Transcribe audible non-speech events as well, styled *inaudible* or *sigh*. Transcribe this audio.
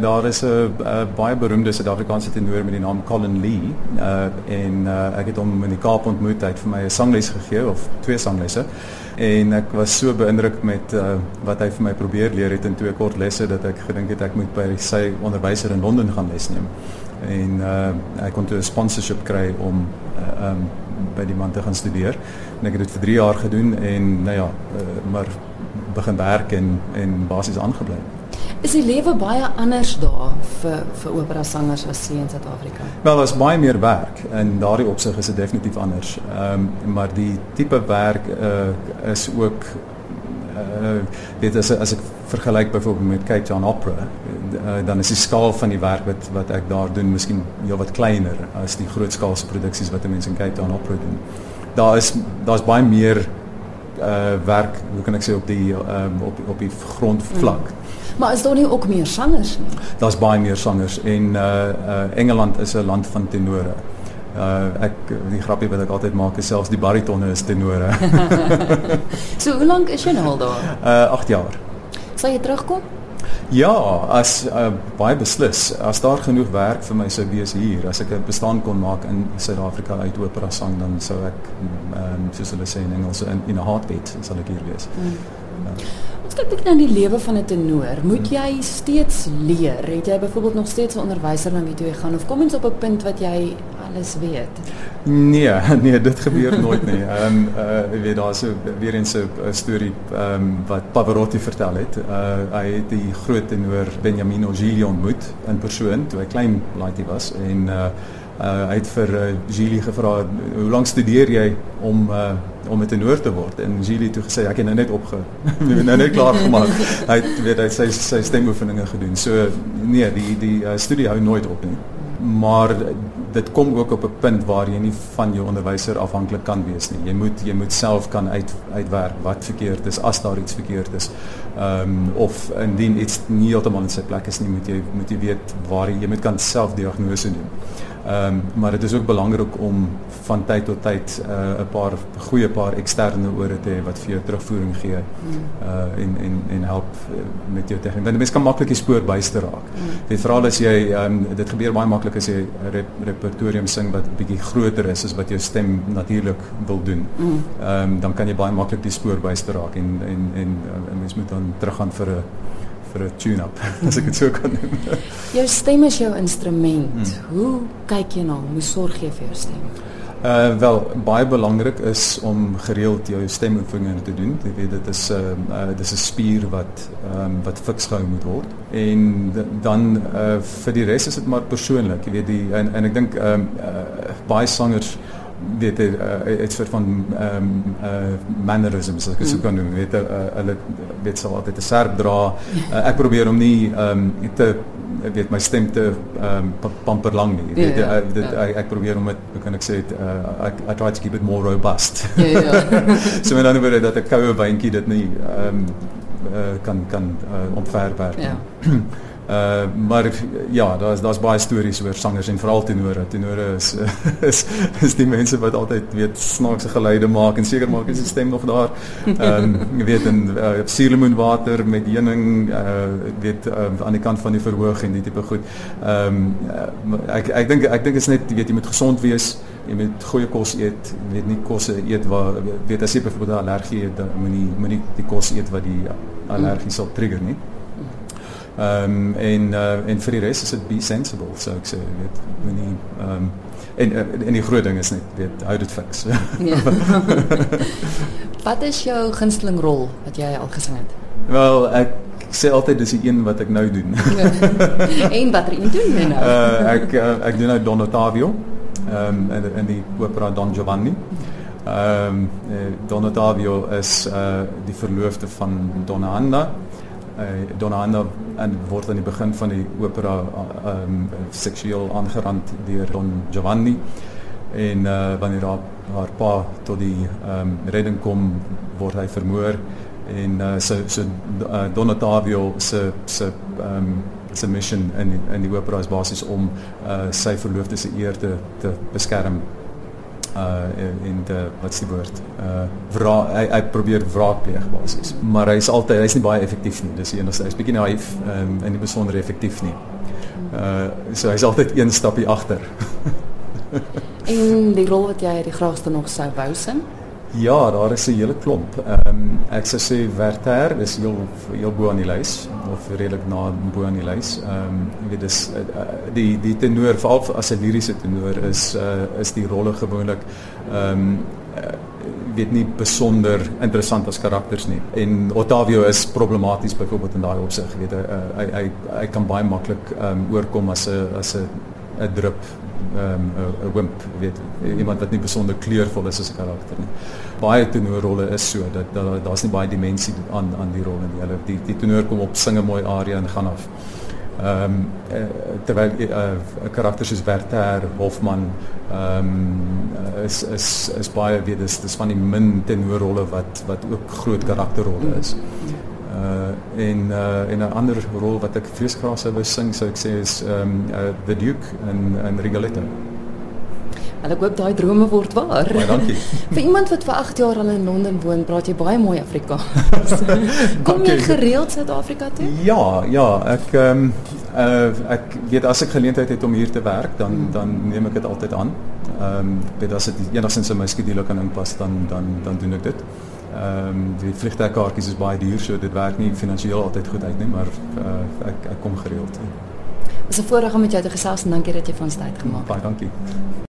Daar is 'n baie beroemde Suid-Afrikaanse tenor met die naam Colin Lee uh, en uh, ek het hom in die Kaap ontmoet. Hy het vir my 'n sangles gegee of twee sanglesse. En ek was so beïndruk met uh, wat hy vir my probeer leer het in twee kort lesse dat ek gedink het ek moet by sy onderwyser in Londen gaan les neem. En uh, hy kon 'n sponsorship kry om uh, um, by die man te gaan studeer. En ek het dit vir 3 jaar gedoen en nou ja, uh, maar begin werk en en basies aangebly. Is die lewe baie anders daar vir vir opera sangers as hier in Suid-Afrika? Wel, daar's baie meer werk en daardie opsig is dit definitief anders. Ehm um, maar die tipe werk uh, is ook uh dit is as ek vergelyk byvoorbeeld met Cape Town Opera, uh, dan is die skaal van die werk wat wat ek daar doen miskien heelwat kleiner as die grootskaalse produksies wat mense in Cape Town Opera doen. Daar is daar's baie meer werk, hoe kan ek sê op die um, op op die grondvlak. Mm. Maar is daar nie ook meer sangers nie? Daar's baie meer sangers en uh uh Engeland is 'n land van tenore. Uh ek die grappie wat ek altyd maak is selfs die baritonne is tenore. *laughs* so hoe lank is jy nou al daar? Uh 8 jaar. Sal jy terugkom? Ja, as uh, baie beslis. As daar genoeg werk vir my sou wees hier, as ek 'n bestaan kon maak in Suid-Afrika uit opera sang, dan sou ek ehm um, soos hulle sê in Engels in in 'n heartbeat sal ek hier wees. Mm. Uh, Ons kyk net na die lewe van 'n tenor. Moet jy steeds leer? Het jy byvoorbeeld nog steeds 'n onderwyser na wie jy gaan of kom ons op 'n punt wat jy alles weet? Nee, *laughs* nee, dit gebeur nooit nie. Ehm um, uh jy weet daar's weer eens 'n storie ehm um, wat Pavarotti vertel het. Uh hy het die groot tenor Beniamino Gigli ontmoet in persoon toe hy klein laaitjie was en uh uh, hy het vir uh, Julie gevra hoe lank studeer jy om uh, om 'n tenor te word en het toe gesê ek het nou net opge *laughs* nou net klaar gemaak hy het weet hy sy sy stemoefeninge gedoen so nee die die uh, studie hou nooit op nie maar dit kom ook op 'n punt waar jy nie van jou onderwyser afhanklik kan wees nie. Jy moet jy moet self kan uit uitwerk wat verkeerd is as daar iets verkeerd is. Ehm um, of indien iets nie heeltemal in sy plek is nie moet jy moet jy weet waar jy, jy moet kan self diagnose doen Ehm um, maar dit is ook belangrik om van tyd tot tyd 'n uh, paar goeie paar eksterne ore te hê wat vir jou terugvoering gee. Uh en en en help met jou tegniek. Want mense kan maklik die spoor byster raak. Die veral as jy ehm um, dit gebeur baie maklik as jy 'n rep, repertorium sing wat bietjie groter is as wat jou stem natuurlik wil doen. Ehm um, dan kan jy baie maklik die spoor byster raak en en en, en mens moet dan teruggaan vir 'n vir 'n tune-up *laughs* as ek dit so kan noem. jou stem is jou instrument. Hmm. Hoe kyk jy na nou? hoe sorg jy vir jou stem? Uh wel baie belangrik is om gereeld jou stemoefeninge te doen. Jy weet dit is 'n uh, uh, dis 'n spier wat ehm um, wat fiks gehou moet word. En dan uh vir die res is dit maar persoonlik. Jy weet die en en ek dink ehm um, uh, baie sangers weet jy uh, iets van ehm um, uh, mannerisms as ek so kan noem weet uh, hulle weet sal altyd 'n serp dra. Uh, ek probeer om nie ehm um, te weet my stem te ehm um, pamper lang nie. Weet jy uh, dit uh, ek probeer om dit kan ek sê uh, I, I try to keep it more robust. Ja ja. *laughs* So met ander woorde dat 'n koue wyntjie dit nie ehm um, uh, kan kan uh, omverwerk ja *clears throat* Uh maar ja, daar's daar's baie stories oor sangers en veral tenore. Tenore is *laughs* is is die mense wat altyd weet snaakse geluide maak en seker maak as die stem nog daar. Ehm um, *laughs* jy weet in uh, suurlemoenwater met heuning uh weet uh, aan die kant van die verhoog en die tipe goed. Ehm um, uh, ek ek dink ek dink is net jy weet jy moet gesond wees. Jy moet goeie kos eet. Weet nie kosse eet waar weet as jy byvoorbeeld 'n allergie het, dan moenie moenie die kos eet wat die allergie sal trigger nie. Ehm um, en uh, en vir die res is dit be sensible, so ek sê, weet, moenie ehm um, en uh, en die groot ding is net weet hou dit fiks. Ja. *laughs* wat is jou gunsteling rol wat jy al gesing het? Wel, ek sê altyd dis die een wat ek nou doen. Ja. *laughs* en wat er een doen jy nou? uh, ek uh, ek doen nou Don Ottavio. Ehm um, in, in die opera Don Giovanni. Ehm um, Don Ottavio is uh die verloofde van Donna Anna uh, Donna Anna en word aan die begin van die opera um, seksueel aangerand deur Don Giovanni. En uh, wanneer haar, haar pa tot die um, redding kom word hy vermoor. En uh, so so uh, Don Ottavio se se um, se mission in in die opera is basies om uh, sy verloofde se eer te te beskerm uh en de wat is die woord? Uh wra hy, hy probeer wraak pleeg basies. Maar hy's altyd hy's nie baie effektief nie. Dis die enigste. Hy's bietjie naïef um, en nie besonder effektief nie. Uh so hy's altyd een stapie agter. *laughs* en die rol wat jy die graagste nog sou wou sing? Ja, daar is 'n hele klomp. Ehm um, ek sou sê Werther is heel heel bo aan die lys of redelik na bo aan die lys. Ehm um, jy weet dis uh, die die tenor veral as 'n liriese tenor is uh, is die rolle gewoonlik ehm um, uh, weet nie besonder interessant as karakters nie. En Ottavio is problematies byvoorbeeld in daai opsig, weet jy, uh, hy hy hy kan baie maklik ehm um, oorkom as 'n as 'n 'n drup ehm um, 'n wimp weet iemand wat nie besonder kleurvol is as 'n karakter nie. Baie tenorrolle is so dat daar's da, nie baie dimensie aan aan die rolle nie. Hulle die die tenor kom op sing 'n mooi aria en gaan af. Ehm um, terwyl 'n uh, karakter soos Werther Hofman ehm um, is is is baie weet dis dis van die min tenorrolle wat wat ook groot karakterrolle is. Uh en uh en 'n ander rol wat ek vreeslik graag sou wou sing, sou ek sê is ehm um, uh, The Duke in in Rigoletto. Wel ek hoop daai drome word waar. Baie dankie. *laughs* vir iemand wat vir 8 jaar al in Londen woon, praat jy baie mooi Afrikaans. *laughs* Kom jy gereeld Suid-Afrika toe? Ja, ja, ek ehm um, uh ek weet as ek geleentheid het om hier te werk, dan hmm. dan neem ek dit altyd aan. Ehm um, weet as dit enigstens in my skedule kan inpas, dan dan dan doen ek dit. Ehm um, die vliegtuigkaartjies is baie duur, so dit werk nie finansiëel altyd goed uit nie, maar uh, ek ek kom gereeld. Dit is 'n voorreg om met jou te gesels en dankie dat jy van ons tyd gemaak het. Baie dankie.